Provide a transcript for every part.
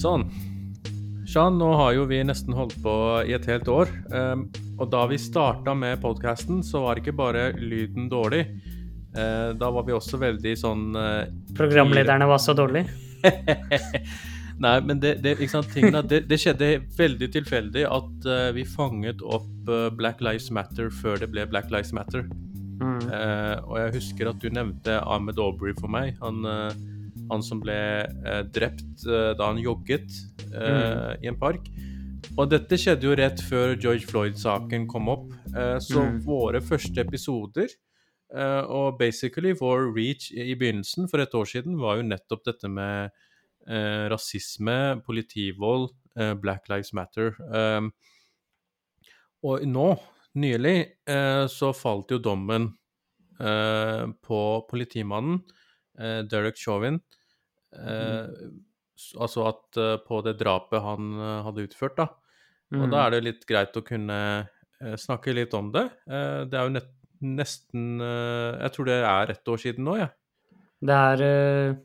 Sånn. Sean, nå har jo vi nesten holdt på i et helt år. Um, og da vi starta med podkasten, så var ikke bare lyden dårlig. Uh, da var vi også veldig sånn uh, Programlederne var så dårlige? Nei, men det, det, tingene, det, det, skjedde veldig tilfeldig at uh, vi fanget opp Black Lives Matter før det ble Black Lives Matter. Mm. og jeg husker at du nevnte Ahmed Aubrey for meg. Han han som ble eh, drept eh, da han jogget eh, mm. i en park. Og dette skjedde jo rett før George Floyd-saken kom opp. Eh, så mm. våre første episoder eh, og basically vår reach i, begynnelsen for et år siden var jo nettopp dette med eh, rasisme, politivold, Black Lives Matter. og nå, nylig, så falt jo dommen på politimannen, Derek Chauvin, Eh, altså at eh, på det drapet han eh, hadde utført, da. Og da mm. er det litt greit å kunne snakke litt om det. det er jo nett, nesten Jeg tror det er ett år siden nå, jeg. Ja. Det er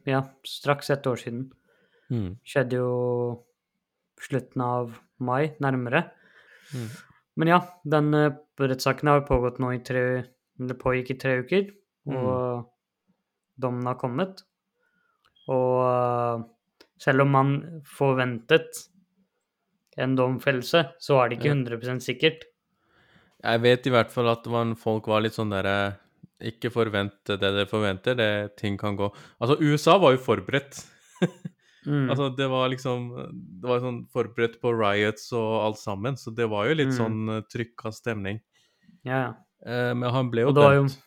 ja, straks ett år siden. Mm. Skjedde jo slutten av mai, nærmere. Mm. Men ja, den rettssaken har pågått nå i tre Det pågikk i tre uker, og mm. dommen har kommet. Og eh, selv om man forventet en domfellelse, så var det ikke 100 sikkert. Jeg vet i hvert fall at folk var litt sånn derre Ikke forvent det dere forventer, det ting kan gå Altså, USA var jo forberedt. mm. Altså, det var liksom Det var sånn forberedt på riots og alt sammen, så det var jo litt mm. sånn uh, trykka stemning. Ja, ja. Uh, men han ble jo dømt.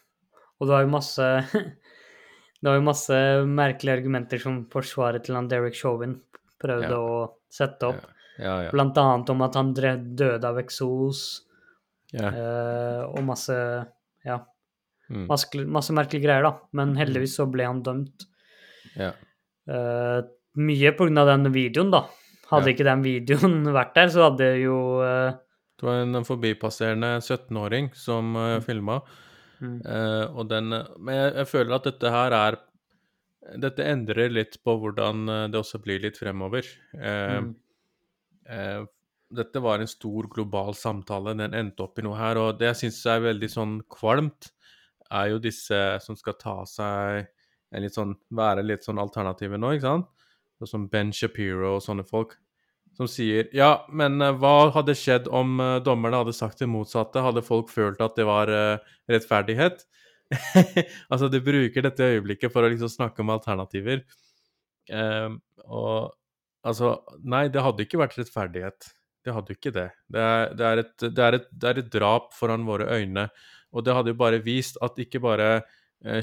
Og det var jo masse Det var jo masse merkelige argumenter som forsvaret til han Derek Chauvin prøvde ja. å sette opp. Ja. Ja, Blant annet om at han døde av eksos, eh, og masse Ja. Mm. Masse, masse, merkelige greier, da. Men mm. heldigvis så ble han dømt. Eh, mye på grunn av den videoen, da. Hadde ikke den videoen vært der, så hadde jo eh, Det var en forbipasserende 17-åring som uh, eh, filma. Mm. Uh, og den, men jeg, jeg, føler at dette her er Dette endrer litt på hvordan eh, det også blir litt fremover. Uh, mm. dette var en stor global samtale, den endte opp i noe her. Og det jeg syns er veldig sånn kvalmt, er jo disse som skal ta seg en litt sånn, være litt sånn alternative nå, ikke sant? Som Ben Shapiro og sånne folk som sier ja, men uh, hva hadde skjedd om uh, dommerne hadde sagt det motsatte? Hadde folk følt at det var uh, rettferdighet? altså, de bruker dette øyeblikket for å liksom snakke om alternativer. Ehm, og altså Nei, det hadde ikke vært rettferdighet. Det hadde jo ikke det. Det er, det, er et, det, er et, det er, et, drap foran våre øyne. Og det hadde jo bare vist at ikke bare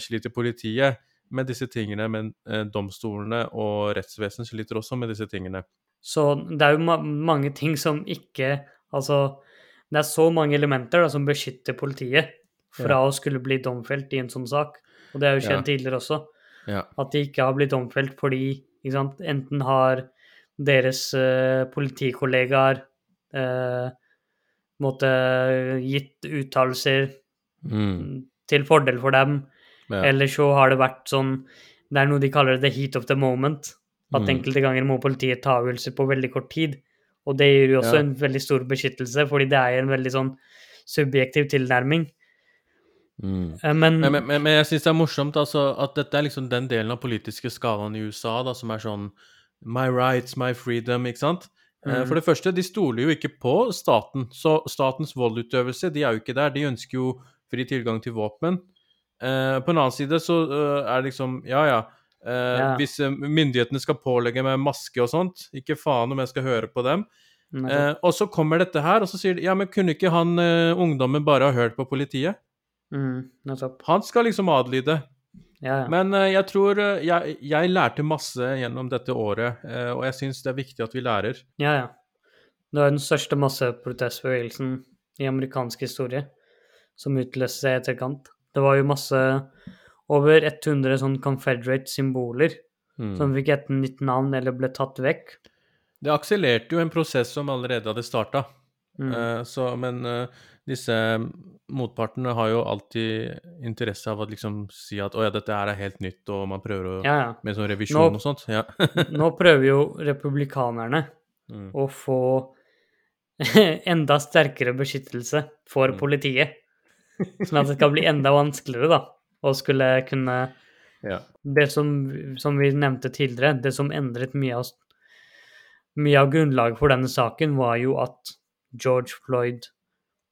sliter politiet med disse tingene, men domstolene og rettsvesenet sliter også med disse tingene. Så det er jo ma mange ting som ikke Altså, det er så mange elementer da, som beskytter politiet fra ja. å skulle bli domfelt i en sånn sak. Og det er jo skjedd ja. tidligere også. Ja. At de ikke har blitt domfelt fordi sant, enten har deres uh, politikollegaer uh, måtte gitt uttalelser mm. til fordel for dem, eller så har det vært sånn Det er noe de kaller the heat of the moment. At mm. enkelte ganger må politiet ta avgjørelser på veldig kort tid. Og det gir jo også ja. en veldig stor beskyttelse, fordi det er en veldig sånn subjektiv tilnærming. Mm. Eh, men, men, men, men, jeg syns det er morsomt altså, at dette er liksom den delen av politiske skalaen i USA da, som er sånn My rights, my freedom, ikke sant? Eh, mm. For det første, de stoler jo ikke på staten. Så statens voldutøvelse, de er jo ikke der. De ønsker jo fri tilgang til våpen. Eh, på en annen side så uh, er det liksom Ja, ja. Uh, ja. Hvis uh, myndighetene skal pålegge meg maske og sånt, ikke faen om jeg skal høre på dem. Eh, og så kommer dette her, og så sier de ja, men kunne ikke han ungdommen bare ha hørt på politiet? Mm, han skal liksom adlyde. Ja, ja. Men jeg tror jeg, jeg, lærte masse gjennom dette året, og jeg syns det er viktig at vi lærer. Ja, ja. Det var den største masseprotestbevegelsen i amerikansk historie som utløste seg i etterkant. Det var jo masse over 100 sånn Confederate-symboler mm. som fikk et nytt navn eller ble tatt vekk. Det akselerte jo en prosess som allerede hadde starta. Mm. Uh, så, men uh, disse motpartene har jo alltid interesse av å liksom si at å ja, dette her er helt nytt, og man prøver å Ja, ja. Med sånn revisjon Nå- og sånt. Ja. Nå prøver jo republikanerne mm. å få enda sterkere beskyttelse for Mm. politiet. Sånn at det skal bli enda vanskeligere, da, å skulle kunne ja. Det som, som vi nevnte tidligere, det som endret mye av, mye av grunnlaget for denne saken, var jo at George Floyd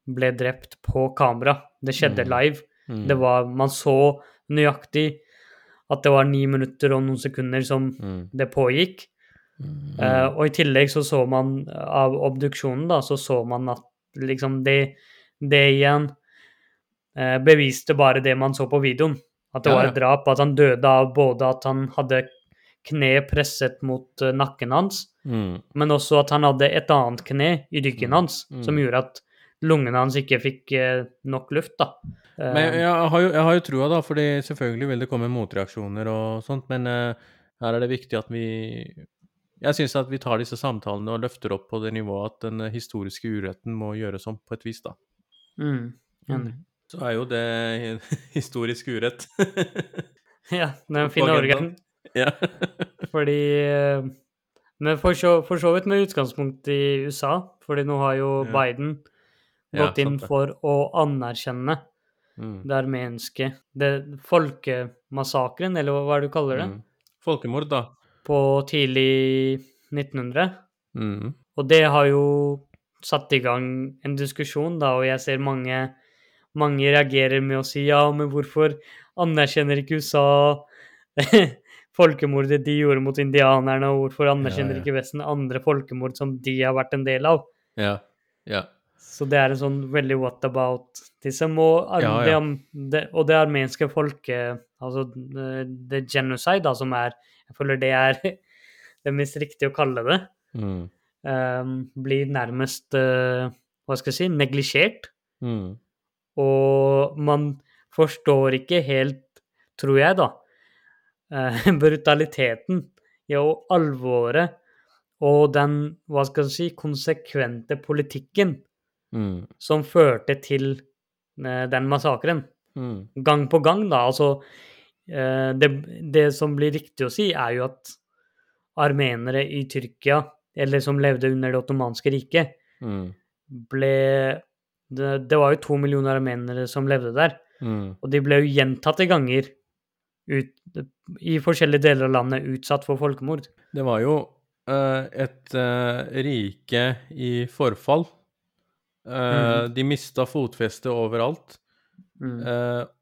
ble drept på kamera. Det skjedde Mm. live. Mm. Det var, man så nøyaktig at det var ni minutter og noen sekunder som mm. det pågikk. Eh, og i tillegg så så man av obduksjonen, da, så så man at liksom det, det igjen beviste bare det man så på videoen. At det Ja, var et drap. At han døde av både at han hadde kne presset mot eh, nakken hans, Mm. men også at han hadde et annet kne i ryggen Mm, hans, mm. som gjorde at lungene hans ikke fikk eh, nok luft, da. Eh, Men jeg har, jo, jeg har jo trua, da, fordi selvfølgelig vil det komme motreaksjoner og sånt, men eh, her er det viktig at vi Jeg syns at vi tar disse samtalene og løfter opp på det nivået at den eh, historiske uretten må gjøres om på et vis, da. mm, enig. Så er jo det historisk urett. Ja, den På finner agendaen. ja. Fordi eh, Men for så, for så vidt med utgangspunkt i USA, fordi nå har jo Ja. Biden Ja, gått inn for å anerkjenne Mm. det armenske det Folkemassakren, eller hva er det du kaller det, Mm. Folkemord, da. på tidlig 1900. Mm. Og det har jo satt i gang en diskusjon, da, og jeg ser mange, mange reagerer med å si ja, men hvorfor anerkjenner ikke USA folkemordet de gjorde mot indianerne, og hvorfor anerkjenner ja. ikke Vesten andre folkemord som de har vært en del av? Ja. Ja. Så det er en sånn veldig what about liksom, Og, Ja, ja. Det, og det armenske folket, altså det, det genocide, da, som er Jeg føler det er det mest riktige å kalle det Mm. um, blir nærmest uh, Hva skal jeg si neglisjert. Mm. Og man forstår ikke helt, tror jeg, da, eh, brutaliteten og alvoret og den, hva skal jeg si, konsekvente politikken Mm. som førte til eh, den massakren. Mm. Gang på gang, da. Altså eh, det, det som blir riktig å si, er jo at armenere i Tyrkia, eller som levde under Det ottomanske riket, Mm. ble det, det var jo to millioner armenere som levde der, Mm. og de ble jo gjentatte ganger ut, i forskjellige deler av landet utsatt for folkemord. Det var jo uh, et uh, rike i forfall. Eh, De mista fotfestet overalt. Mm.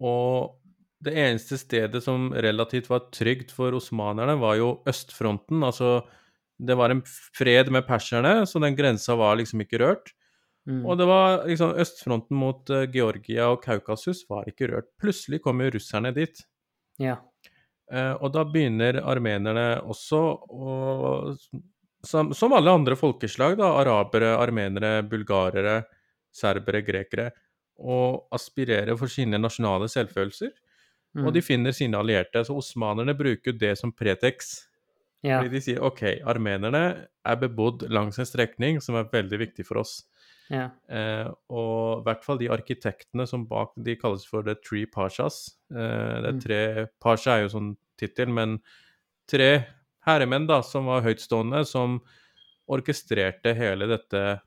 Og det eneste stedet som relativt var trygt for osmanerne, var jo østfronten. Altså, det var en fred med perserne, så den grensa var liksom ikke rørt. Mm. Og det var liksom østfronten mot uh, Georgia og Kaukasus var ikke rørt. Plutselig kom jo russerne dit. Ja. Uh, og da begynner armenerne også å som, som alle andre folkeslag, da, arabere, armenere, bulgarere, serbere, grekere, å aspirere for sine nasjonale selvfølelser. Mm. Og de finner sine allierte. Så osmanerne bruker det som pretext. Ja. Fordi de sier OK, armenerne er bebodd langs en strekning som er veldig viktig for oss. ja. Eh, og i hvert fall de arkitektene som bak De kalles for The Three Pashas. Eh, det er Mm. Pasha er jo sånn tittel, men tre herremenn da, som var høytstående, som orkestrerte hele dette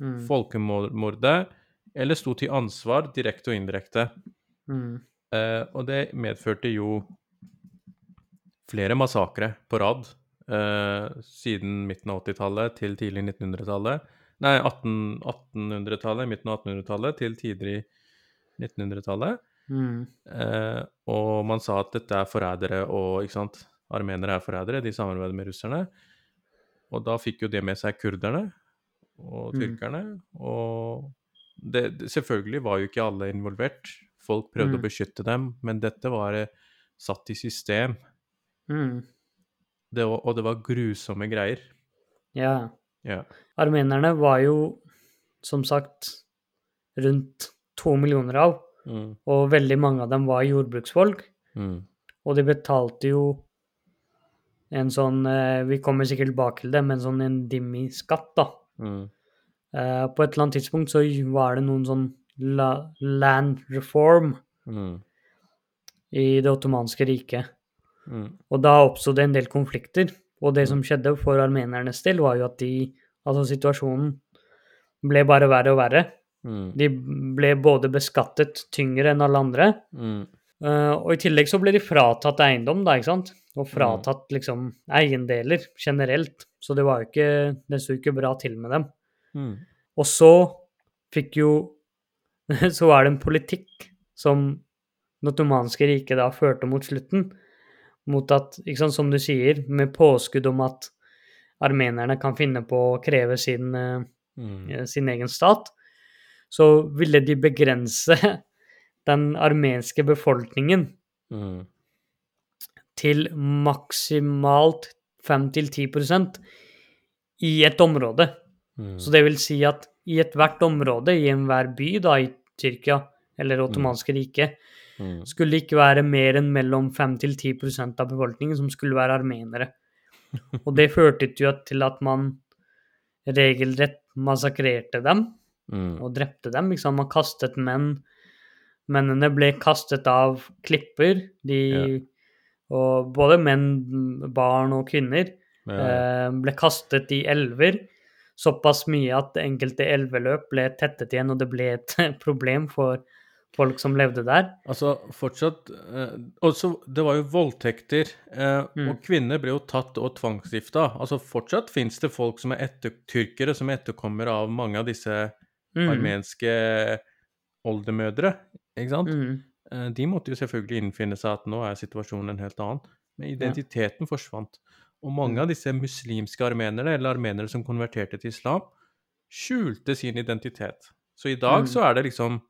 Mm. folkemordet, eller sto til ansvar direkte og indirekte. Mm. Eh, og det medførte jo flere massakre på rad eh, siden midten av 80-tallet til tidlig 1900-tallet. Nei, 1800-tallet, midten av 1800-tallet til tidlig 1900-tallet. Mm. Eh, og man sa at dette er forrædere, og ikke sant, armenere er forrædere, de samarbeider med russerne. Og da fikk jo det med seg kurderne og Mm. tyrkerne. Og det, det, selvfølgelig var jo ikke alle involvert. Folk prøvde Mm. å beskytte dem, men dette var eh, satt i system. Mm. Det, var- og det var grusomme greier. ja. Ja. Armenerne var jo, som sagt, rundt to millioner av, Mm. og veldig mange av dem var jordbruksfolk. Mm. Og de betalte jo en sånn eh, Vi kommer sikkert tilbake til det, men sånn en dimmi-skatt, da. Mm. Eh, på et eller annet tidspunkt så var det noen sånn la, land reform Mm. i det ottomanske riket. Mm. Og da oppsto det en del konflikter. Og det som skjedde for armenernes del, var jo at de Altså, situasjonen ble bare verre og verre. Mm. De ble både beskattet tyngre enn alle andre, Mm. uh, og i tillegg så ble de fratatt eiendom, da, ikke sant? Og fratatt liksom eiendeler generelt. Så det var jo ikke Det sto ikke bra til med dem. Mm. Og så fikk jo Så var det en politikk som det ottomanske riket da førte mot slutten, mot at, sant, som du sier, med påskudd om at armenerne kan finne på å kreve sin, eh, Mm. sin egen stat, så ville de begrense den armenske befolkningen Mm. til maksimalt 5-10% i et område. Mm. Så det vil si at i ethvert område, i enhver by da, i Tyrkia eller ottomanske riket, Mm. skulle ikke være mer enn mellom 5-10% av befolkningen som skulle være armenere. Og det førte jo til at man regelrett massakrerte dem Mm. og drepte dem. Ikke sant? Man kastet menn. Mennene ble kastet av klipper. De, og både menn, barn og kvinner Ja. eh, ble kastet i elver. Såpass mye at enkelte elveløp ble tettet igjen, og det ble et problem for folk som levde der. Altså, fortsatt eh, Også, det var jo voldtekter, eh, Mm. og kvinner ble jo tatt og tvangsgifta. Altså, fortsatt fins det folk som er etter, tyrkere som er etterkommere av mange av disse Mm. armenske oldemødre, ikke sant? Mm. Eh, de måtte jo selvfølgelig innfinne seg at nå er situasjonen en helt annen. Men identiteten forsvant. Og mange Mm. av disse muslimske armenere, eller armenere som konverterte til islam, skjulte sin identitet. Så i dag Mm. så er det liksom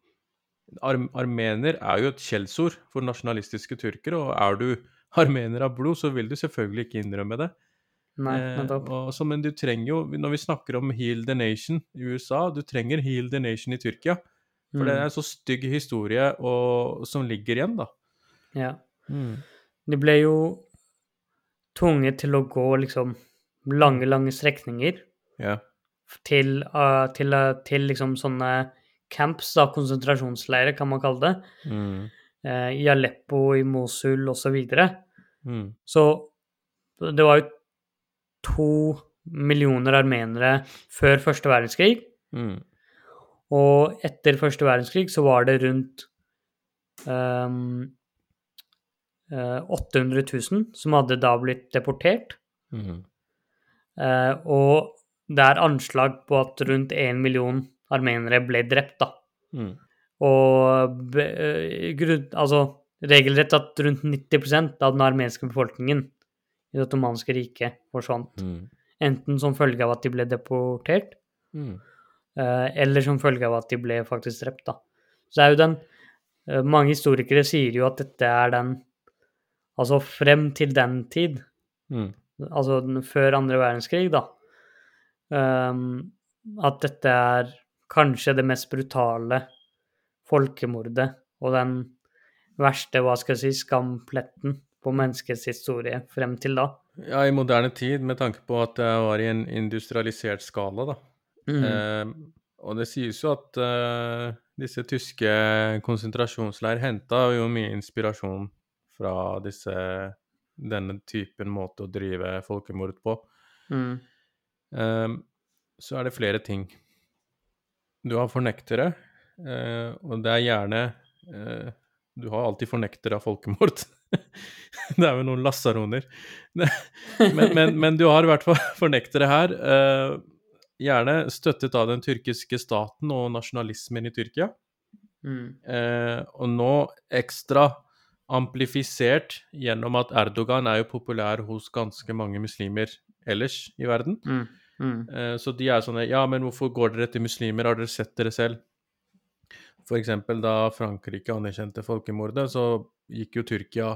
Armener er jo et skjellsord for nasjonalistiske tyrkere, og er du armener av blod, så vil du selvfølgelig ikke innrømme det. Nei, Eh, nettopp. og, så, men du trenger jo, når vi snakker om Heal the Nation i USA, du trenger Heal the Nation i Tyrkia. For det Mm. er en så stygg historie og, som ligger igjen, da. Ja. Mm. De ble jo tvunget til å gå liksom lange, lange strekninger Ja. til, uh, til, uh, til liksom sånne camps, da, konsentrasjonsleirer kan man kalle det, Mm. eh, i Aleppo, i Mosul osv. Så, videre. Mm. så det var jo to millioner armenere før første verdenskrig, Mm. og etter første verdenskrig så var det rundt um, eh, 800 000 som hadde da blitt deportert. Mm. Uh, og det er anslag på at rundt én million armenere ble drept, da. Mm. Og eh, altså regelrett at rundt 90% av den armenske befolkningen i det ottomanske riket forsvant. Mm. Enten som følge av at de ble deportert, Mm. eh, eller som følge av at de ble faktisk drept, da. Så er jo den eh, Mange historikere sier jo at dette er den Altså frem til den tid, Mm. altså før andre verdenskrig, da, um, at dette er kanskje det mest brutale folkemordet og den verste, hva skal jeg si, skampletten på menneskets historie frem til da. Ja, i moderne tid, med tanke på at det var i en industrialisert skala, da. Mm. Eh, og det sies jo at eh, disse tyske konsentrasjonsleir henta jo mye inspirasjon fra disse, denne typen måte å drive folkemord på. Mm. Eh, så er det flere ting. Du har fornektere, eh, og det er gjerne eh, Du har alltid fornektere av folkemord. det er jo noen lasaroner. men, men, men du har i hvert fall fornektere her. Eh, gjerne støttet av den tyrkiske staten og nasjonalismen i Tyrkia. Mm. Og nå ekstra amplifisert gjennom at Erdogan er jo populær hos ganske mange muslimer ellers i verden. Mm. Mm. Eh, så de er sånne Ja, men hvorfor går dere til muslimer? Har dere sett dere selv? Eksempel da Frankrike anerkjente folkemordet, så gikk jo Tyrkia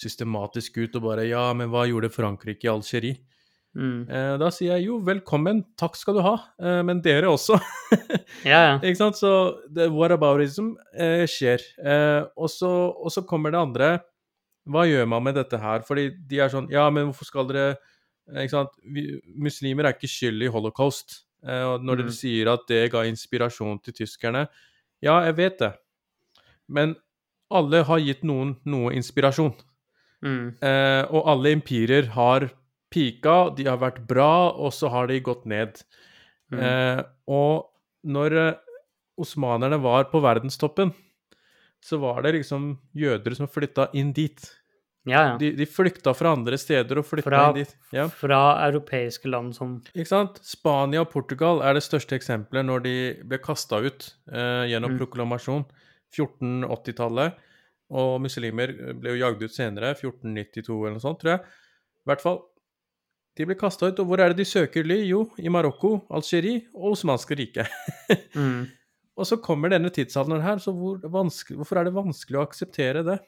systematisk ut og bare Ja, men hva gjorde Frankrike i Algerie? Mm. Eh, da sier jeg jo velkommen, takk skal du ha, eh, men dere også. Ja, ja. Ikke sant? Så det, whataboutism eh, skjer. Eh, og, så, kommer det andre. Hva gjør man med dette her? Fordi de er sånn Ja, men hvorfor skal dere? Vi, muslimer er ikke skyld i holocaust. Eh, og når Mm. dere sier at det ga inspirasjon til tyskerne Ja, jeg vet det. Men alle har gitt noen noe inspirasjon. Mm. Eh, og alle imperier har pika, de har vært bra, og så har de gått ned. Mm. Eh, og når eh, osmanerne var på verdenstoppen, så var det liksom jøder som flytta inn dit. Ja, ja. De, de flykta fra andre steder og flytta Fra- inn dit. Ja. Fra europeiske land som Ikke sant? Spania og Portugal er det største eksempelet når de ble kasta ut eh, gjennom Mm. proklamasjon. 1480-tallet. Og muslimer ble jo jagd ut senere, 1492 eller noe sånt, tror jeg. I hvert fall. De ble kasta ut, og hvor er det de søker ly? Jo, i Marokko, Algerie og Osmanske riket. mm. Og så kommer denne tidsalderen her, så hvor hvorfor er det vanskelig å akseptere det?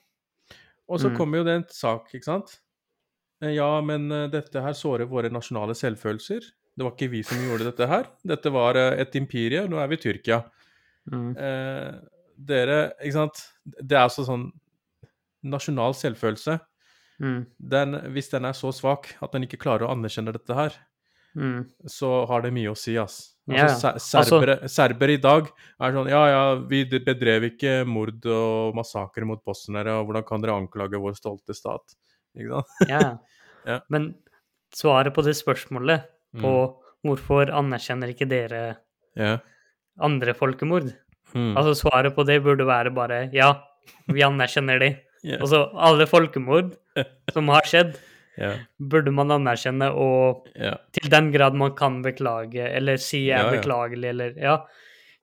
Og så Mm. kommer jo det en sak, ikke sant? Eh, Ja, men eh, dette her sårer våre nasjonale selvfølelser. Det var ikke vi som gjorde dette her. Dette var eh, et imperie, nå er vi Tyrkia. Mm. Eh, dere, ikke sant? Det er altså sånn Nasjonal selvfølelse. Mm. Den, hvis den er så svak at den ikke klarer å anerkjenne dette her, Mm. så har det mye å si, ass. Altså, ja. ser- serbere, serbere i dag er sånn Ja, ja, vi bedrev ikke mord og massakre mot bosniere, og hvordan kan dere anklage vår stolte stat? Ikke sant? Ja. Ja. Men svaret på det spørsmålet, på Mm. hvorfor anerkjenner ikke dere Ja. andre folkemord? Mm. Altså svaret på det burde være bare ja, vi anerkjenner de. Ja. Altså alle folkemord som har skjedd, ja. burde man anerkjenne og ja. til den grad man kan beklage, eller si jeg er Ja, beklagelig, eller ja,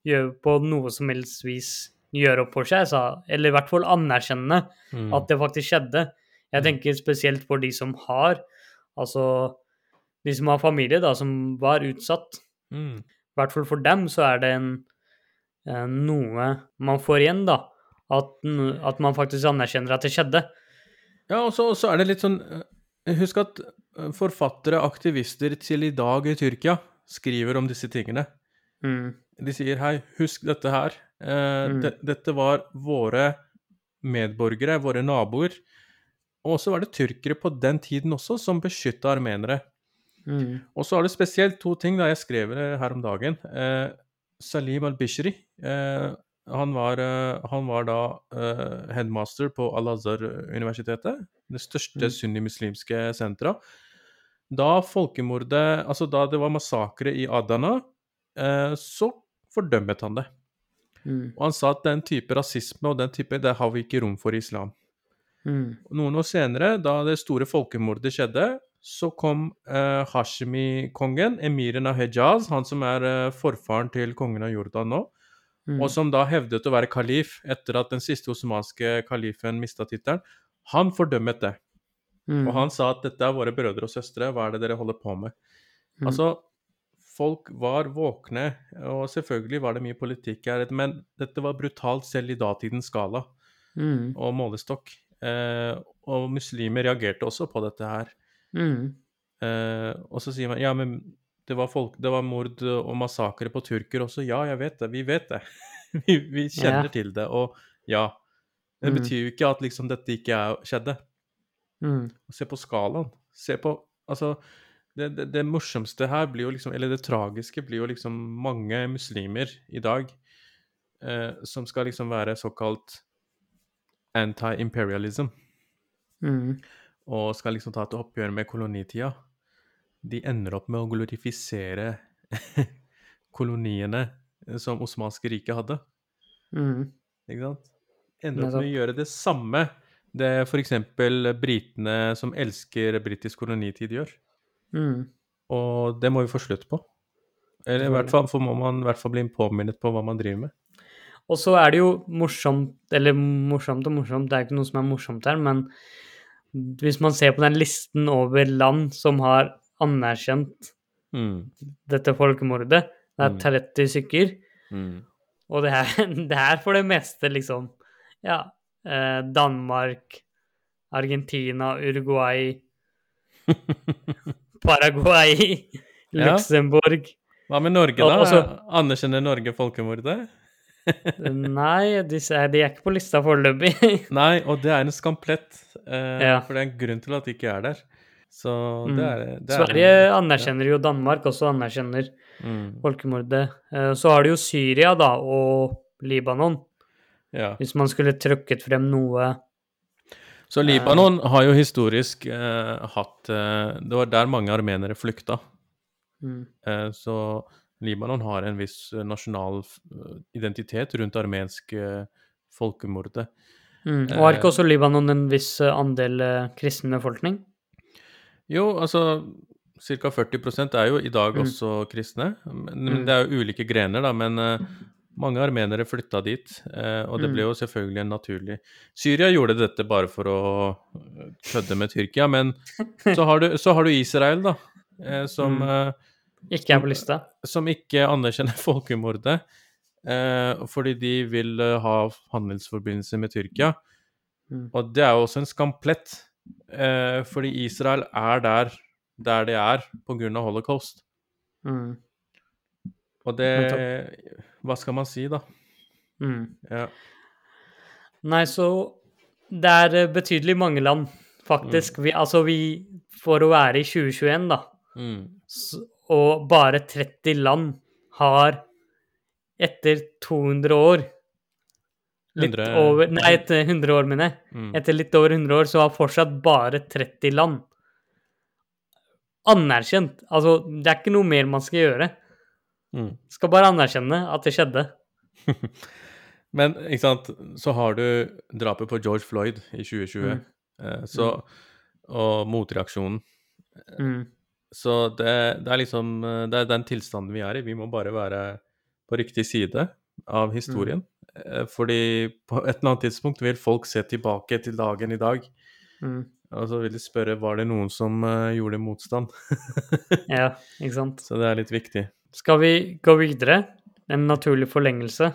gjøre på noe som helst vis gjøre opp for seg, sa, eller i hvert fall anerkjenne Mm. at det faktisk skjedde. Jeg Mm. tenker spesielt for de som har, altså de som har familie da, som var utsatt. Mm. I hvert fall for dem så er det en, en, noe man får igjen, da. At, at man faktisk anerkjenner at det skjedde. Ja, og så er det litt sånn eh, Husk at eh, forfattere, aktivister til i dag i Tyrkia skriver om disse tingene. Mm. De sier hei, husk dette her. Eh, Mm. de, dette var våre medborgere, våre naboer. Og så var det tyrkere på den tiden også som beskytta armenere. Mm. Og så er det spesielt to ting da jeg skrev det her om dagen. Eh, Salim al-Bishri, eh, han, var, eh, han var da eh, headmaster på Al-Azhar-universitetet, det største Mm. sunnimuslimske senteret. Da folkemordet Altså da det var massakre i Adana, eh, så fordømmet han det. Mm. Og han sa at den type rasisme og den type, det har vi ikke rom for i islam. Mm. Noen år senere, da det store folkemordet skjedde, så kom eh, Hashimi-kongen, emiren av Hejaz, han som er eh, forfaren til kongen av Jordan nå, Mm. og som da hevdet å være kalif etter at den siste osmanske kalifen mista tittelen, han fordømmet det. Mm. Og han sa at dette er våre brødre og søstre, hva er det dere holder på med? Mm. Altså, folk var våkne, og selvfølgelig var det mye politikk her, men dette var brutalt selv i datidens skala Mm. og målestokk. Eh, og muslimer reagerte også på dette her. Mm. Eh, og så sier man ja, men det var, folk, det var mord og massakre på turker også. Ja, jeg vet det. Vi vet det. vi, vi kjenner Ja. til det. Og ja. Det Mm. betyr jo ikke at liksom dette ikke er, skjedde. Mm. Se på skalaen. Se på Altså, det, det, det morsomste her blir jo liksom Eller det tragiske blir jo liksom mange muslimer i dag eh, som skal liksom være såkalt anti-imperialism. Mm. og skal liksom ta et oppgjør med kolonitida, de ender opp med å glorifisere koloniene som Osmanske riket hadde. Mm. Ikke sant? Ender opp med å gjøre det samme det f.eks. britene som elsker britisk kolonitid, gjør. Mm. Og det må vi få slutt på. Eller i hvert fall må man i hvert fall bli påminnet på hva man driver med. Og så er det jo morsomt, eller morsomt og morsomt, det er ikke noe som er morsomt her, men hvis man ser på den listen over land som har anerkjent Mm. dette folkemordet, det er Mm. 30 stykker, Mm. og det er, det er for det meste liksom, ja, eh, Danmark, Argentina, Uruguay, Paraguay. Luxembourg. Hva med Norge, da? Også, Anerkjenner Norge folkemordet? Nei, er, de er ikke på lista foreløpig. Nei, og det er en skamplett. Eh, Ja. For det er en grunn til at de ikke er der. Så Mm. det er, det er Sverige anerkjenner jo Danmark, også anerkjenner Mm, folkemordet. Eh, Så har du jo Syria, da, og Libanon. Ja. Hvis man skulle trukket frem noe Så Libanon har jo historisk uh, hatt uh, Det var der mange armenere flykta. mm. Eh, så Libanon har en viss eh, nasjonal identitet rundt armensk eh, folkemordet. Mm. Og har Eh. ikke også Libanon en viss eh, andel eh, kristen befolkning? Jo, altså ca. 40 er jo i dag Mm. også kristne. Men, Mm. det er jo ulike grener, da. Men eh, mange armenere flytta dit, eh, og det Mm. ble jo selvfølgelig en naturlig Syria gjorde dette bare for å eh, kødde med Tyrkia, men så har du, så har du Israel, da, eh, som Mm. Ikke er på lista. som ikke anerkjenner folkemordet fordi de vil ha handelsforbindelse med Tyrkia. Mm. Og det er jo også en skamplett, fordi Israel er der der det er pga. holocaust. Mm. Og det Hva skal man si, da? Mm. Ja. Nei, så det er eh, betydelig mange land, faktisk. Vi, altså, vi For å være i 2021, da, Mm. og bare 30 land har etter 200 år Litt 100 over Nei, etter 100 år, mener jeg. Mm. Etter litt over 100 år så har fortsatt bare 30 land anerkjent. Altså, det er ikke noe mer man skal gjøre. Mm. Skal bare anerkjenne at det skjedde. Men ikke sant, så har du drapet på George Floyd i 2020, Mm. eh, så, og motreaksjonen. Mm. Så det, det er liksom eh, Det er den tilstanden vi er i. Vi må bare være på riktig side av historien. Mm. Fordi på et eller annet tidspunkt vil folk se tilbake til dagen i dag, Mm. og så vil de spørre var det noen som eh, gjorde motstand. Ja, ikke sant. så det er litt viktig. Skal vi gå videre? En naturlig forlengelse?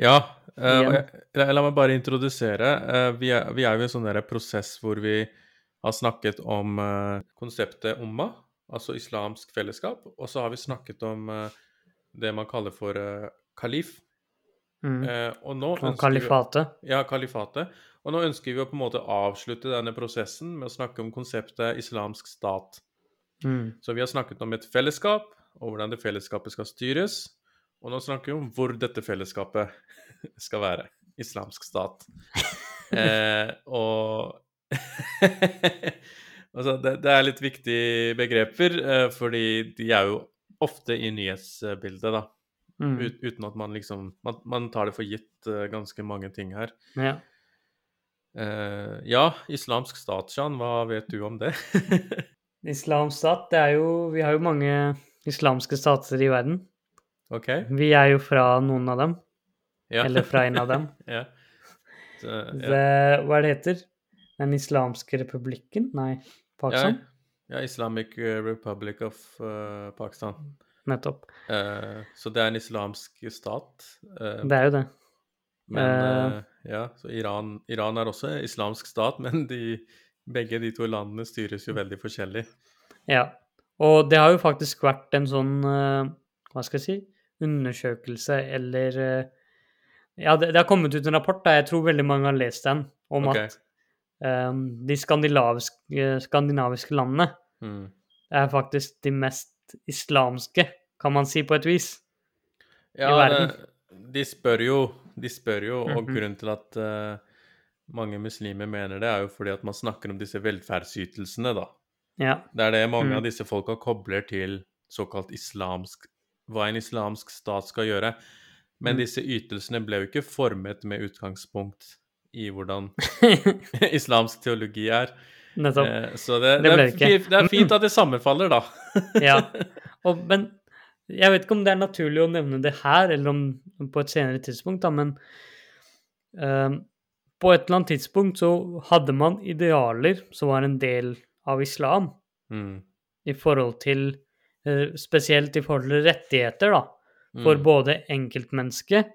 Ja, Uh, jeg, la meg bare introdusere. Uh, vi, er, vi er jo i en sånn prosess hvor vi har snakket om uh, konseptet umma, altså islamsk fellesskap, og så har vi snakket om det man kaller for kalif. Mm. Og nå Og kalifatet? Vi, ja, kalifatet. Og nå ønsker vi å på en måte avslutte denne prosessen med å snakke om konseptet islamsk stat. Mm. Så vi har snakket om et fellesskap, og hvordan det fellesskapet skal styres. Og nå snakker vi om hvor dette fellesskapet skal være. Islamsk stat. Eh, og altså, det, det er litt viktige begreper, eh, fordi de er jo ofte i nyhetsbildet, da. Mm. Ut, uten at man liksom man, man tar det for gitt eh, ganske mange ting her. Ja. Eh, ja, islamsk stat, Shan, hva vet du om det? Islamsk stat, det er jo Vi har jo mange islamske stater i verden. OK? Vi er jo fra noen av dem. Ja. Eller fra en av dem. ja. Så, ja. Det, hva er det heter? Den islamske republikken? Nei, Pakistan? Ja, ja, Islamic eh, Republic of uh, Pakistan. Nettopp. Uh, så det er en islamsk stat. Uh, Det er jo det. men ja, så Iran, Iran er også en islamsk stat, men de, begge de to landene styres jo veldig forskjellig. Ja. Og det har jo faktisk vært en sånn eh, Hva skal jeg si Undersøkelse eller eh, Ja, det, det har kommet ut en rapport, da. Jeg tror veldig mange har lest den, om okay. at um, de skandinaviske, skandinaviske landene Mm. er faktisk de mest islamske, kan man si på et vis. Ja, verden. Ja, de spør jo, de spør jo, og Mhm. grunnen til at uh, mange muslimer mener det, er jo fordi at man snakker om disse velferdsytelsene, da. Ja. Det er det mange Mm. av disse folka kobler til såkalt islamsk Hva en islamsk stat skal gjøre. Men Mm. disse ytelsene ble jo ikke formet med utgangspunkt i hvordan islamsk teologi er. Nettopp. Eh, så det, Det det, er det fint, er fint at det sammenfaller, da. Ja. Og, men jeg vet ikke om det er naturlig å nevne det her, eller om på et senere tidspunkt, da, men ehm, på et eller annet tidspunkt så hadde man idealer som var en del av islam, Mm. i forhold til eh, Spesielt i forhold til rettigheter, da, for Mm. både enkeltmennesket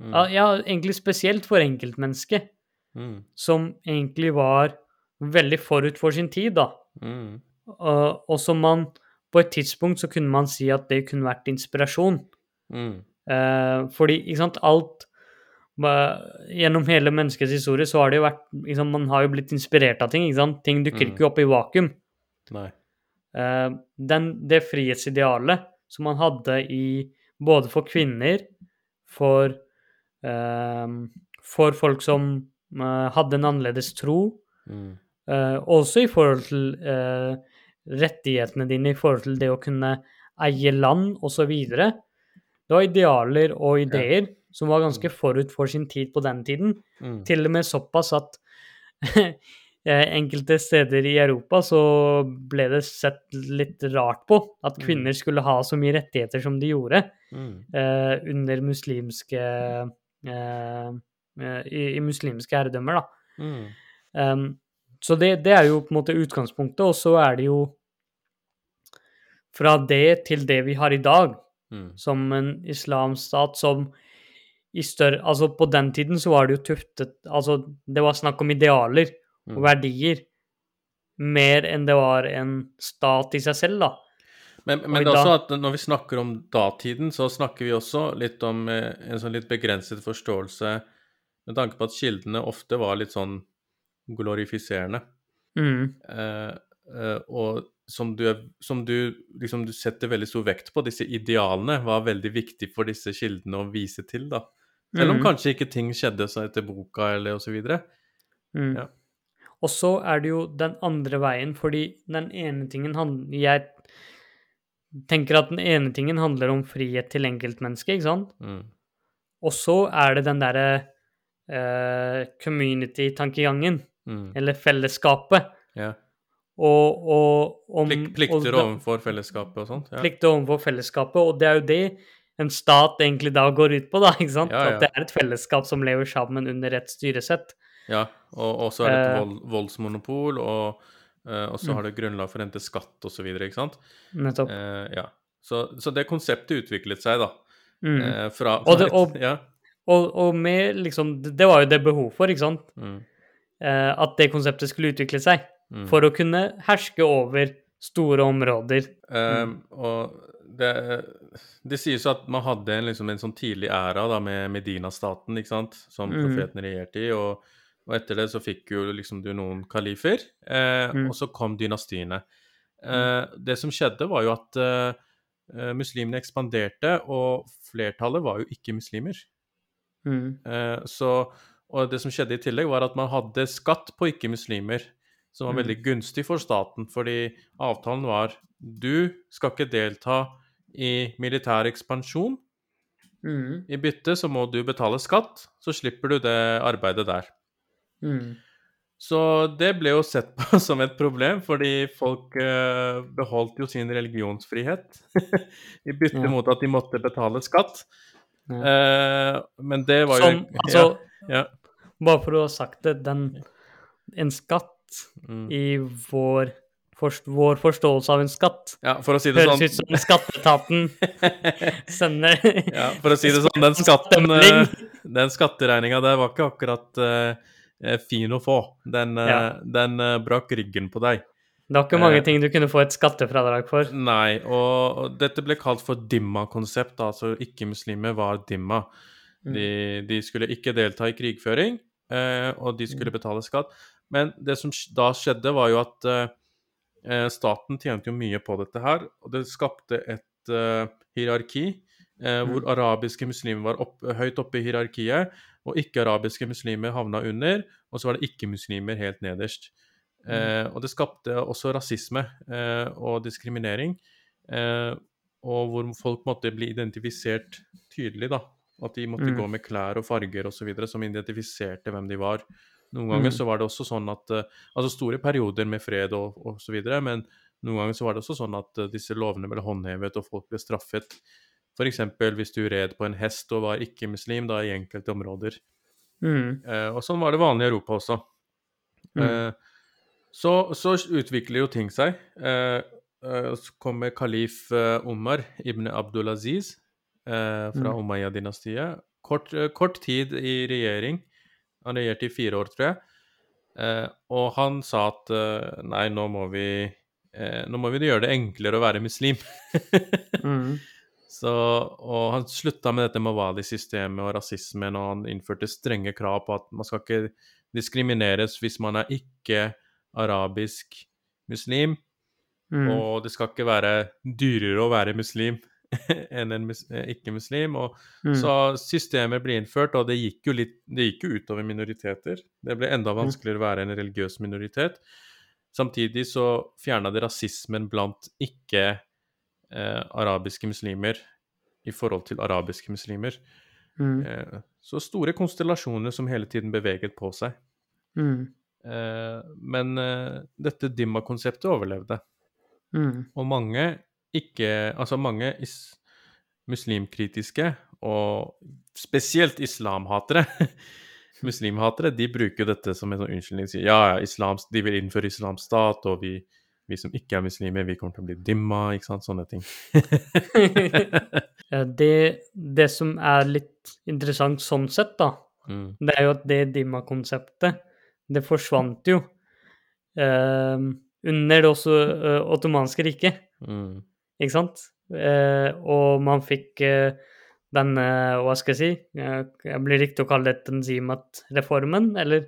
Mm. ja, ja, egentlig spesielt for enkeltmennesket, Mm. som egentlig var veldig forut for sin tid, da. Mm. Og, og som man På et tidspunkt så kunne man si at det kunne vært inspirasjon. Mm. Eh, fordi, ikke sant, alt Gjennom hele menneskets historie så har det jo vært liksom, Man har jo blitt inspirert av ting. ikke sant? Ting dukker Mm. ikke opp i vakuum. Nei. Uh, den, det frihetsidealet som man hadde i både for kvinner, for, uh, for folk som uh, hadde en annerledes tro, Mm. også i forhold til rettighetene dine, i forhold til det å kunne eie land osv. Det var idealer og ideer som var ganske forut for sin tid på den tiden. Mm. Til og med såpass at eh, enkelte steder i Europa så ble det sett litt rart på at Mm. kvinner skulle ha så mye rettigheter som de gjorde Mm. eh, under muslimske eh, eh, i, i muslimske herredømmer, da. Mm. Um, så det, det er jo på en måte utgangspunktet, og så er det jo fra det til det vi har i dag, Mm. som en islamstat som større Altså, på den tiden så var det jo tuftet Altså, det var snakk om idealer og Mm. verdier mer enn det var en stat i seg selv, da. Men, men det er også at når vi snakker om datiden, så snakker vi også litt om eh, en sånn litt begrenset forståelse med tanke på at kildene ofte var litt sånn glorifiserende. Mm. Eh, eh, og som du, som du liksom du setter veldig stor vekt på, disse idealene var veldig viktig for disse kildene å vise til, da. Selv om mm. kanskje ikke ting skjedde seg etter boka eller videre. Mm. Ja. Og så er det jo den andre veien, fordi den ene tingen Jeg tenker at den ene tingen handler om frihet til enkeltmennesket, ikke sant? Mm. Og så er det den derre uh, community-tankegangen, Mm. eller fellesskapet. Yeah. Og, og om Plik, plikter overfor fellesskapet og sånt. Ja. Plikter overfor fellesskapet, og det er jo det en stat egentlig da går ut på, da, ikke sant? Ja, ja. At det er et fellesskap som lever sammen under et styresett. Ja, og, og så er det et Eh. vold, voldsmonopol, og, eh, og så Mm. har det grunnlag for å hente skatt osv., ikke sant? Nettopp. Eh, ja. Så, så det konseptet utviklet seg, da. Mm. Eh, fra, Og det- og- Ja. Og, med liksom Det var jo det behov for, ikke sant? Mm, Eh, at det konseptet skulle utvikle seg. mm. For å kunne herske over store områder. Eh, og det, det sies jo at man hadde en, liksom, en sånn tidlig æra da, med Medina-staten, ikke sant, som Mm. profeten regjerte i, og, og etter det så fikk jo liksom du noen kalifer, eh, Mm. og så kom dynastiene. Eh, det som skjedde, var jo at eh, eh, muslimene ekspanderte, og flertallet var jo ikke muslimer. Mm. Eh, så, og det som skjedde i tillegg, var at man hadde skatt på ikke-muslimer, som var Mm. veldig gunstig for staten, fordi avtalen var du skal ikke delta i militær ekspansjon. Mm. I bytte så må du betale skatt, så slipper du det arbeidet der. Mm. Så det ble jo sett på som et problem, fordi folk eh, beholdt jo sin religionsfrihet i bytte Ja. mot at de måtte betale skatt. Ja. Eh, men det var jo Som, altså, ja, bare for å ha sagt det, den En skatt mm. i vår, forst, vår forståelse av en skatt ja, for å si det høres sånn ut som skatteetaten sender Ja, for å si det sånn, den skatten eh, Den skatteregninga der var ikke akkurat eh, fin å få. Den, uh, Ja. den uh, brakk ryggen på deg. Det var ikke mange ting du kunne få et skattefradrag for. Nei, og, dette ble kalt for dimma-konsept, altså ikke-muslimer var dimma. Mm. De, de skulle ikke delta i krigføring, og de skulle betale skatt. Men det som da skjedde, var jo at eh, staten tjente jo mye på dette her, og det skapte et eh, hierarki eh, hvor arabiske muslimer var opp, høyt oppe i hierarkiet, og ikke-arabiske muslimer havna under, og så var det ikke-muslimer helt nederst. Eh, og det skapte også rasisme eh, og diskriminering, eh, og hvor folk måtte bli identifisert tydelig, da. At de måtte Mm. gå med klær og farger osv. som identifiserte hvem de var. Noen ganger Mm. så var det også sånn at eh, Altså store perioder med fred og, og så videre, men noen ganger så var det også sånn at eh, disse lovene ble håndhevet, og folk ble straffet. F.eks. hvis du red på en hest og var ikke-muslim da i enkelte områder. Mm. Eh, og sånn var det vanlig i Europa også. Mm. Eh, så, så utvikler jo ting seg. Eh, eh, så kommer kalif Omar ibn Abdulaziz eh, fra Mm. Umayya-dynastiet. Kort, kort tid i regjering. Han regjerte i fire år, tror jeg. Eh, og han sa at eh, nei, nå må vi eh, nå må vi gjøre det enklere å være muslim. Mm. Så, og han slutta med dette Mawali-systemet og rasismen, og han innførte strenge krav på at man skal ikke diskrimineres hvis man er ikke arabisk muslim. Mm. Og det skal ikke være dyrere å være muslim enn en mus eh, ikke-muslim. og Mm. Så systemet ble innført, og det gikk jo litt Det gikk jo utover minoriteter. Det ble enda Mm. vanskeligere å være en religiøs minoritet. Samtidig så fjerna det rasismen blant ikke-arabiske muslimer i forhold til arabiske muslimer. Mm. Eh, så store konstellasjoner som hele tiden beveget på seg. Mm. Eh, men eh, dette Dimma-konseptet overlevde. Mm. Og mange ikke Altså mange is muslimkritiske, og spesielt islamhatere Muslimhatere de bruker dette som en sånn unnskyldning. Sier ja, ja, islam, de vil innføre islamsk stat, og vi, vi som ikke er muslimer, vi kommer til å bli dimma, ikke sant. Sånne ting. Det, det som er litt interessant sånn sett, da, mm. det er jo at det Dimma-konseptet, det forsvant jo eh, under det også eh, ottomanske riket, Mm. Ikke sant? Eh, og man fikk eh, den, eh, hva skal jeg si, eh, jeg blir riktig å kalle det Tanzimat-reformen, eller?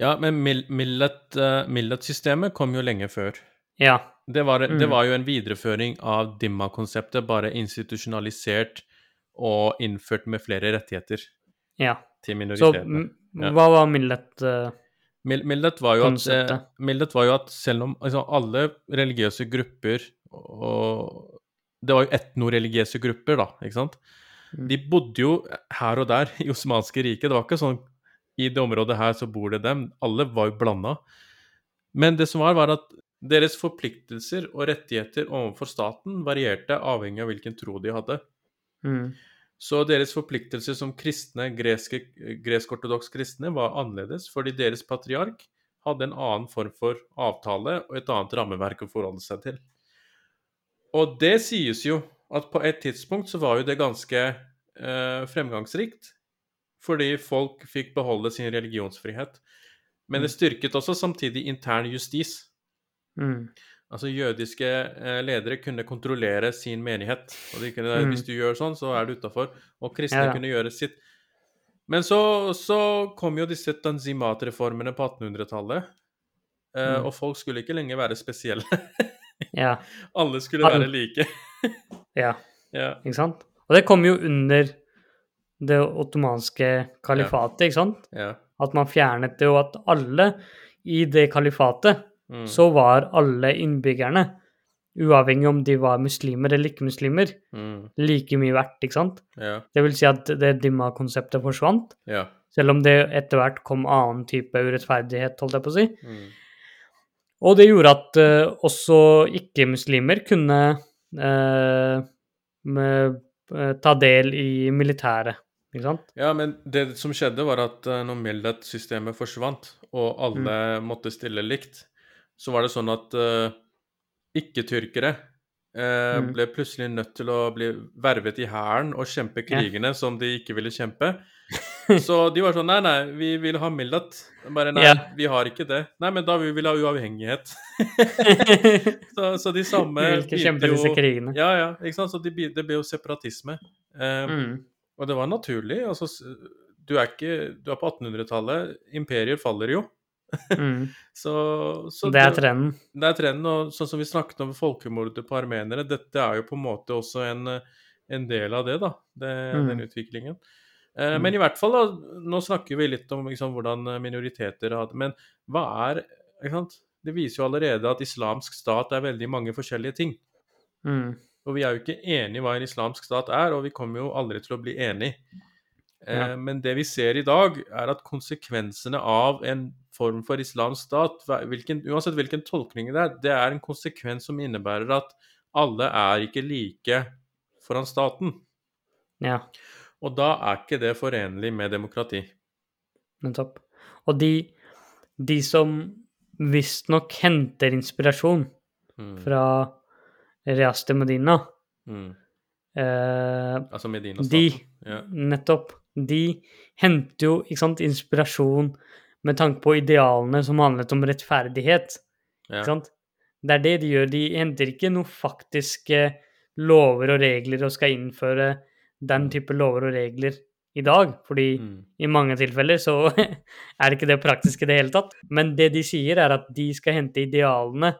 Ja, men millet, millet-systemet kom jo lenge før. Ja. Det var, det Mm. var jo en videreføring av Dimma-konseptet, bare institusjonalisert og innført med flere rettigheter ja. til minoritetene. Så Ja. hva var millet? eh, Mil- Millet var eh, var jo at selv om altså, alle religiøse grupper og Det var jo etnoreligiøse grupper, da, ikke sant? Mm. De bodde jo her og der i osmanske riket. Det var ikke sånn i det området her så bor det dem. Alle var jo blanda. Men det som var, var at deres forpliktelser og rettigheter overfor staten varierte avhengig av hvilken tro de hadde. mm, Så deres forpliktelser som kristne, gresk-ortodoks kristne, var annerledes, fordi deres patriark hadde en annen form for avtale og et annet rammeverk å forholde seg til. Og det sies jo at på et tidspunkt så var jo det ganske eh, fremgangsrikt, fordi folk fikk beholde sin religionsfrihet. Men det styrket også samtidig intern justis. mm, Altså jødiske eh, ledere kunne kontrollere sin menighet. Og de kunne, Mm. hvis du gjør sånn, så er du utafor. Og kristne Ja, kunne gjøre sitt. Men så, så kom jo disse tanzimat-reformene på 1800-tallet. Eh, Mm. Og folk skulle ikke lenger være spesielle. ja. Alle skulle være like. Ja. ja. Ikke sant? Og det kom jo under det ottomanske kalifatet, ikke sant? ja. At man fjernet det, og at alle i det kalifatet, Mm. så var alle innbyggerne, uavhengig om de var muslimer eller ikke-muslimer, Mm. like mye verdt, ikke sant? ja. Det vil si at det dimma-konseptet forsvant, Ja. selv om det etter hvert kom annen type urettferdighet, holdt jeg på å si. Mm. Og det gjorde at uh, også ikke-muslimer kunne uh, med, uh, ta del i militæret, ikke sant? Ja, men det som skjedde, var at når Millet-systemet forsvant, og alle Mm. måtte stille likt, så var det sånn at uh, ikke-tyrkere uh, Mm. ble plutselig nødt til å bli vervet i hæren og kjempe krigene krigene som de ikke ville kjempe. Så de var sånn Nei, nei, vi vil ha Millat. Bare nei, yeah. vi har ikke det. Nei, men da vil vi ha uavhengighet. så, så de samme Vi vil ikke kjempe disse krigene. Ja, ja. ikke sant? Så de, det ble jo separatisme. Eh, Mm. og det var naturlig. Altså, du er ikke Du er på 1800-tallet. Imperier faller jo. Mm. Så Så, det er trenden. det er trenden. Og sånn som vi snakket om folkemordet på armenere, dette er jo på en måte også en, eh, en del av det, da. Det, Mm. Den utviklingen. Eh, Mm. Men i hvert fall, da, nå snakker vi litt om liksom, hvordan minoriteter minoriteter det. Men hva er ikke sant? Det viser jo allerede at islamsk stat er veldig mange forskjellige ting. Mm. Og vi er jo ikke enige hva en islamsk stat er, og vi kommer jo aldri til å bli enige. Eh, Ja. Men det vi ser i dag, er at konsekvensene av en form for islamsk stat, hvilken, uansett hvilken tolkning det er, det er en konsekvens som innebærer at alle er ikke like foran staten. Ja, Og da er ikke det forenlig med demokrati. nettopp. Og de, de som visstnok henter inspirasjon Mm. fra Rias de Medina Mm. eh, Altså De, Medina-staten. Ja. nettopp, de henter jo sant, inspirasjon med tanke på idealene som handlet om rettferdighet. Ja. Ikke sant? Det er det de gjør. De henter ikke noen faktiske lover og regler og skal innføre den type lover og regler i dag, fordi Mm. i mange tilfeller så er det ikke det praktiske i det hele tatt. Men det de sier, er at de skal hente idealene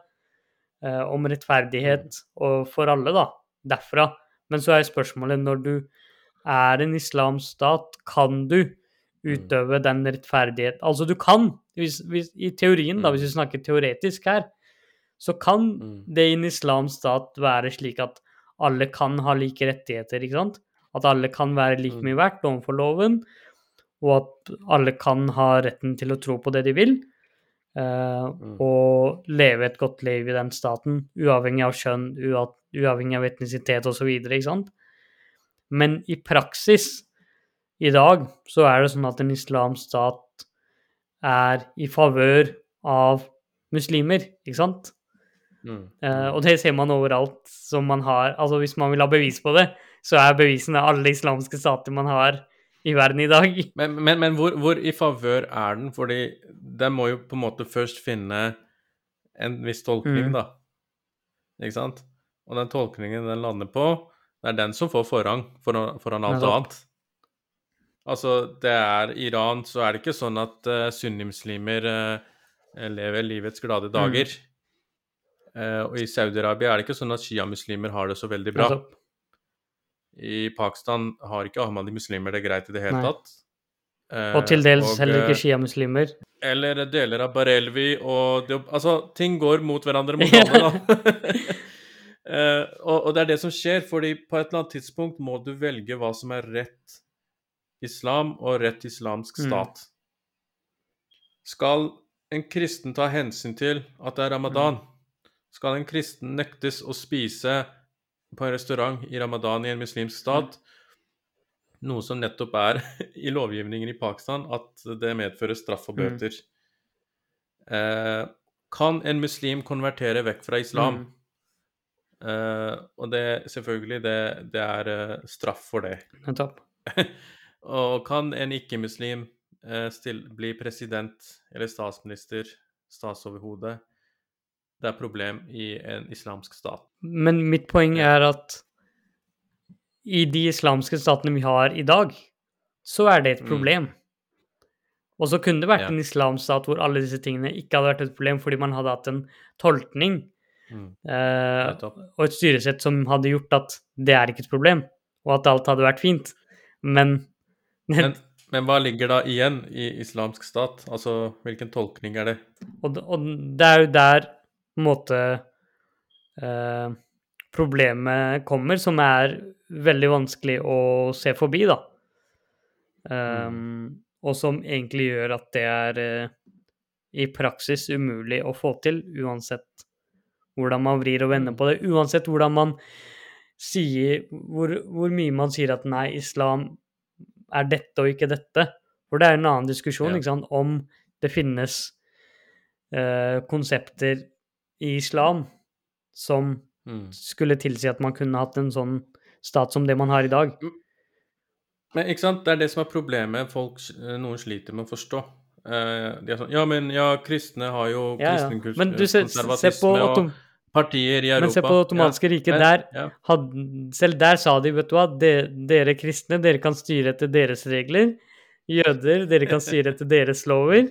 eh, om rettferdighet og for alle, da, derfra. Men så er spørsmålet når du er en islamsk stat, kan du utøve den rettferdighet Altså, du kan, hvis, hvis, i teorien, da, hvis vi snakker teoretisk her, så kan det i en islamsk stat være slik at alle kan ha like rettigheter, ikke sant? At alle kan være like mye verdt overfor loven, og at alle kan ha retten til å tro på det de vil, eh, og leve et godt liv i den staten, uavhengig av kjønn, uavhengig av etnisitet osv.? Men i praksis i dag så er det sånn at en islamsk stat er i favør av muslimer, ikke sant? Mm. Eh, og det ser man overalt som man har Altså hvis man vil ha bevis på det, så er bevisene alle islamske stater man har i verden i dag. Men, men, men hvor, hvor i favør er den? Fordi den må jo på en måte først finne en viss tolkning, Mm. da. Ikke sant? Og den tolkningen den lander på, det er den som får forrang foran, foran alt Nettopp. annet. Altså, det er I Iran så er det ikke sånn at uh, sunnimuslimer uh, lever livets glade dager. Eh, og i Saudi-Arabia er det ikke sånn at sjiamuslimer har det så veldig bra. I Pakistan har ikke ahmadi-muslimer det greit i det hele Nei. tatt. Uh, Og til dels og, heller ikke sjiamuslimer. Eller deler av Barelvi og det, Altså, ting går mot hverandre mot alle, da. uh, og, og det er det som skjer, fordi på et eller annet tidspunkt må du velge hva som er rett islam og rett islamsk Mm. stat. Skal en kristen ta hensyn til at det er ramadan? Skal en kristen nektes å spise på en restaurant i ramadan i en muslimsk stat? Noe som nettopp er i lovgivningen i Pakistan at det medfører straff og Mm. bøter. Eh, kan en muslim konvertere vekk fra islam? Mm. Eh, og det selvfølgelig, det, det er eh, straff for det. Nettopp. og kan en ikke-muslim eh, bli president eller statsminister, statsoverhode? Det er problem i en islamsk stat. Men mitt poeng er at i de islamske statene vi har i dag, så er det et Mm. problem. Og så kunne det vært Ja. en islamsk stat hvor alle disse tingene ikke hadde vært et problem fordi man hadde hatt en tolkning Mm. eh, og et styresett som hadde gjort at det er ikke et problem, og at alt hadde vært fint. Men, Men, men hva ligger da igjen i islamsk stat? Altså, hvilken tolkning er det? og, og det er jo der på en måte eh, problemet kommer, som er veldig vanskelig å se forbi, da. Um, Og som egentlig gjør at det er eh, i praksis umulig å få til, uansett hvordan man vrir og vender på det. Uansett hvordan man sier hvor, hvor mye man sier at nei, islam er dette og ikke dette. For det er en annen diskusjon Ja. sant, om det finnes eh, konsepter i islam som Mm. skulle tilsi at man kunne hatt en sånn stat som det man har i dag. Men ikke sant, det er det som er problemet folk, noen sliter med å forstå. Eh, de er sånn Ja, men ja, kristne har jo Ja, ja. kristen Men du ser, se på, og partier i Europa. men se på det ottomanske riket. Der, ja. hadde, selv der sa de, vet du hva, de, dere kristne, dere kan styre etter deres regler. Jøder, dere kan styre etter deres lover.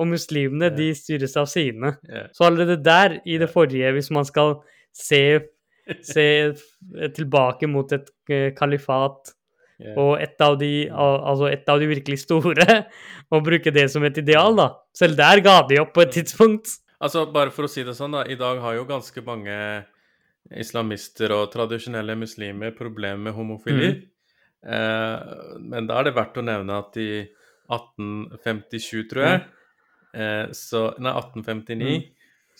Og muslimene, Ja. de styres av sine. Ja. Så allerede der, i det forrige, hvis man skal se, se tilbake mot et eh, kalifat Ja. og et av, de, al- altså et av de virkelig store, og bruke det som et ideal, da. Selv der ga de opp på et tidspunkt. Altså, bare for å si det sånn, da. I dag har jo ganske mange islamister og tradisjonelle muslimer problemer med homofili. Mm. Eh, men da er det verdt å nevne at i 1857, tror jeg, eh, så, nei, 1859, Mm.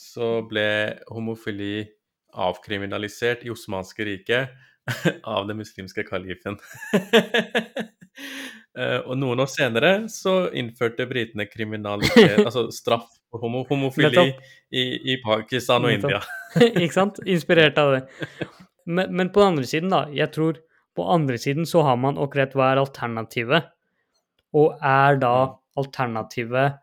så ble homofili avkriminalisert i Osmanske riket av den muslimske kalifen. Eh, og noen år senere så innførte britene kriminalitet, altså straff homo homofili i, i Pakistan og India. ikke sant? Inspirert av det. Men, men på den andre siden, da. Jeg tror på andre siden så har man akkurat hva er alternativet. Og er da Mm. alternativet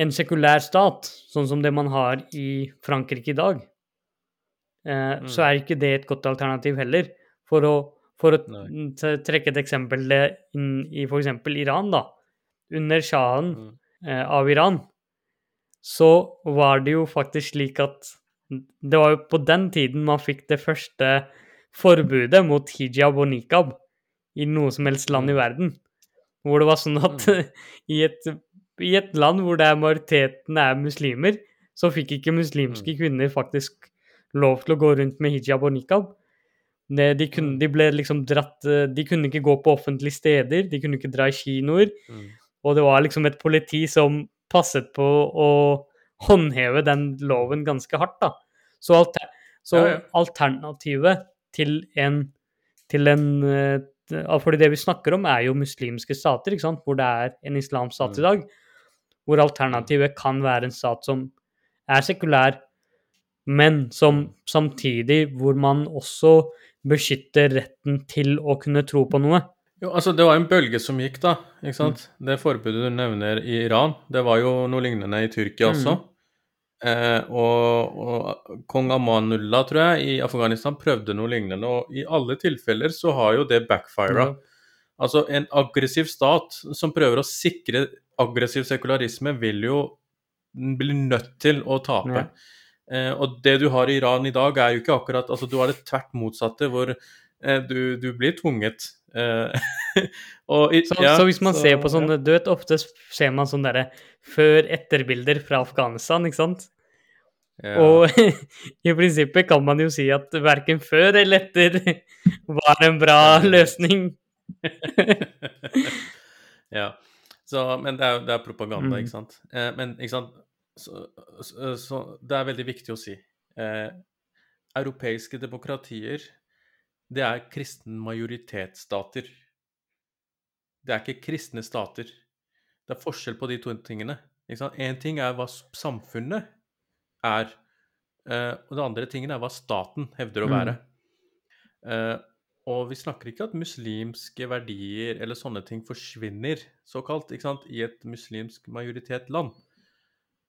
en sekulær stat, sånn som det man har i Frankrike i dag, eh, så er ikke det et godt alternativ heller. For å, for å trekke et eksempel inn i f.eks. Iran, da. Under sjahen Mm. Eh, av Iran, så var det jo faktisk slik at det var jo på den tiden man fikk det første forbudet mot hijab og nikab i noe som helst land i Mm. verden. Hvor det var sånn at i, et, i et land hvor det er majoriteten er muslimer, så fikk ikke muslimske kvinner faktisk lov til å gå rundt med hijab og nikab. De, de, kunne, Mm. de ble liksom dratt eh, De kunne ikke gå på offentlige steder, de kunne ikke dra i kinoer. Mm. Og det var liksom et politi som passet på å håndheve den loven ganske hardt, da. Så, alter, så Ja, ja. alternativet til en, til en eh, fordi det vi snakker om, er jo muslimske stater, ikke sant? hvor det er en islamsk stat i Mm. dag. Hvor alternativet kan være en stat som er sekulær, men som samtidig hvor man også beskytter retten til å kunne tro på noe. Jo, altså Det var en bølge som gikk, da. ikke sant? Det forbudet du nevner i Iran, det var jo noe lignende i Tyrkia også. Eh, og, og kong Amanullah, tror jeg, i Afghanistan prøvde noe lignende. Og i alle tilfeller så har jo det backfira. Altså en aggressiv stat som prøver å sikre aggressiv sekularisme, vil jo bli nødt til å tape. Eh, og det du har i Iran i dag, er jo ikke akkurat Altså, du har det tvert motsatte, hvor du, du blir tvunget. Eh, og Så, ja, så hvis man så- ser på sånne Du vet, ofte ser man sånne derre før-etter-bilder fra Afghanistan, ikke sant? ja. Og i prinsippet kan man jo si at verken før eller etter var en bra løsning. ja. Så, men det er, det er propaganda, Mm. ikke sant. Eh, men ikke sant så, så, så det er veldig viktig å si. Eh, europeiske demokratier, det er kristen majoritetsstater. Det er ikke kristne stater. Det er forskjell på de to tingene. Én? En ting er hva samfunnet er, eh, og det andre tingen er hva staten hevder å Mm. være. Mm. og vi snakker ikke at muslimske verdier eller sånne ting forsvinner, såkalt, i et muslimsk majoritetsland.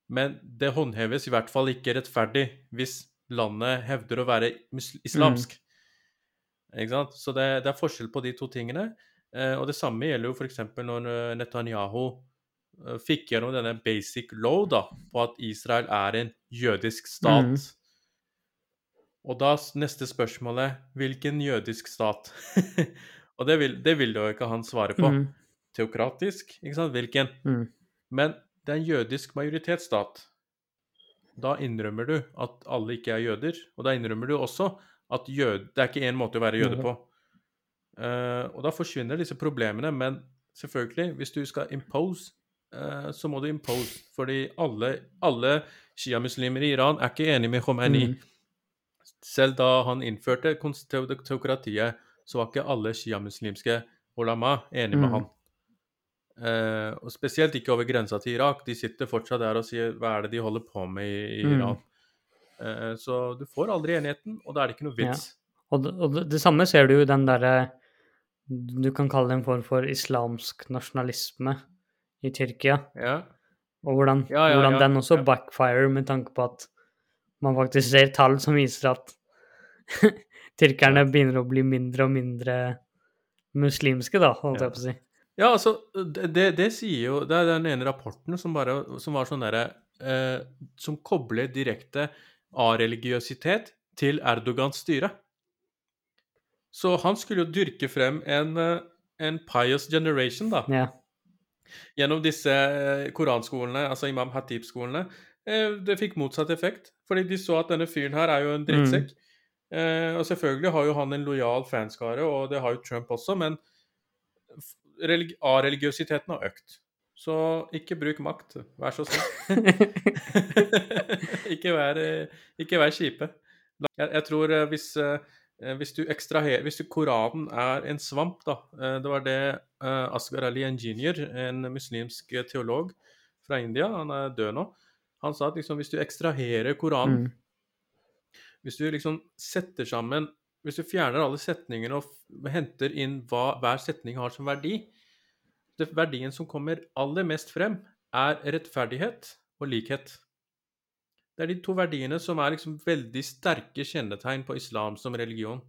Men det håndheves i hvert fall ikke rettferdig hvis landet hevder å være islamsk. islamsk. Ikke sant? Så det, det er forskjell på de to tingene. Eh, og det samme gjelder jo f.eks. når eh, Netanyahu eh, fikk gjennom denne basic law da, på at Israel er en jødisk stat. Mm. Og da neste spørsmålet Hvilken jødisk stat? og det vil, det vil jo ikke han svare på. Mm. Teokratisk, ikke sant? Hvilken? Mm. Men det er en jødisk majoritetsstat. Da innrømmer du at alle ikke er jøder, og da innrømmer du også at jød, det er ikke én måte å være jøde på. Uh, og da forsvinner disse problemene, men selvfølgelig, hvis du skal impose, uh, så må du impose. Fordi alle, alle sjiamuslimer i Iran er ikke enig med Khomeini. Mm. Selv da han innførte konstitutokratiet, teokratiet, så var ikke alle sjiamuslimske ulama enig med Mm. han. Uh, og spesielt ikke over grensa til Irak. De sitter fortsatt der og sier hva er det de holder på med i, i Mm. Iran. Eh, så du får aldri enigheten, og da er det ikke noe vits. Og, det, og det, det samme ser du i den derre Du kan kalle det en form for islamsk nasjonalisme i Tyrkia. Ja. Og hvordan, Ja, ja, hvordan ja, den også ja. backfirer med tanke på at man faktisk ser tall som viser at tyrkerne begynner å bli mindre og mindre muslimske, da, holdt Ja. jeg på å si. Ja, altså, det, det, det sier jo Det er den ene rapporten som, bare, som var sånn derre eh, Som kobler direkte areligiøsitet til Erdogans styre. Så han skulle jo dyrke frem en, eh, en pious generation, da. Ja. Gjennom disse eh, koranskolene, altså Imam Hatib-skolene. Eh, det fikk motsatt effekt, fordi de så at denne fyren her er jo en drittsekk. Eh, og selvfølgelig har jo han en lojal fanskare, og det har jo Trump også, men religi A-religiøsiteten har økt. Så ikke bruk makt, vær så snill. ikke, vær, eh, ikke vær kjipe. Jeg, jeg tror eh, hvis, eh, hvis du ekstraherer Hvis du Koranen er en svamp, da Det var det Asghar Ali Engineer, en muslimsk teolog fra India, han er død nå, han sa at liksom, hvis du ekstraherer Koranen Mm. hvis du liksom setter sammen Hvis du fjerner alle setningene og henter inn hva hver setning har som verdi det, Verdien som kommer aller mest frem, er rettferdighet og likhet. Det er de to verdiene som er liksom veldig sterke kjennetegn på islam som religion.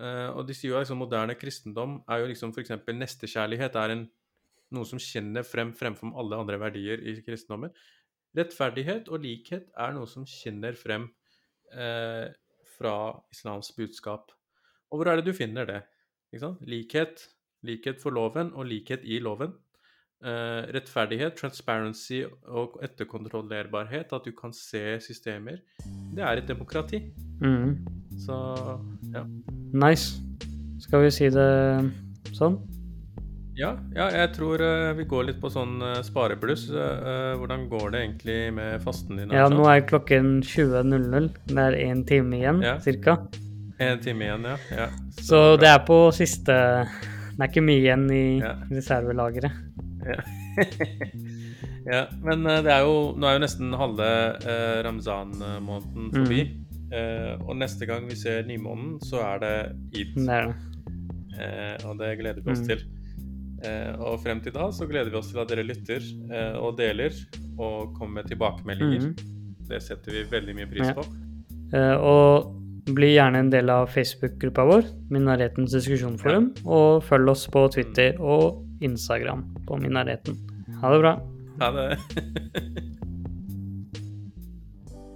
Uh, og de sier jo liksom moderne kristendom er jo liksom f.eks. nestekjærlighet er en, noe som kjenner frem fremfor alle andre verdier i kristendommen. rettferdighet og likhet er noe som kjenner frem uh, fra islams budskap. Og hvor er det du finner det? Likhet, likhet for loven og likhet i loven. Uh, rettferdighet, transparency og etterkontrollerbarhet, at du kan se systemer, det er et demokrati. Mm. Så ja. Nice. Skal vi si det sånn? Ja, ja jeg tror uh, vi går litt på sånn uh, sparebluss. Uh, hvordan går det egentlig med fasten din? Ja, nå er klokken 20.00. Det er én time igjen, Ja. cirka. En time igjen, ja. ja. Så det er på siste Det er ikke mye igjen i Ja. reservelageret. Ja. ja, men eh, det er jo Nå er jo nesten halve eh, ramzan-måneden forbi. Eh, og neste gang vi ser nymånen, så er det id. Det er det. Eh, og det gleder vi oss Mm. til. Eh, og frem til da så gleder vi oss til at dere lytter eh, og deler og kommer med tilbakemeldinger. Mm. Det setter vi veldig mye pris Ja. på. Eh, og bli gjerne en del av Facebook-gruppa vår, Minaretens diskusjonsforum, og følg oss på Twitter og Instagram på Minareten. Ha det bra. Ha det.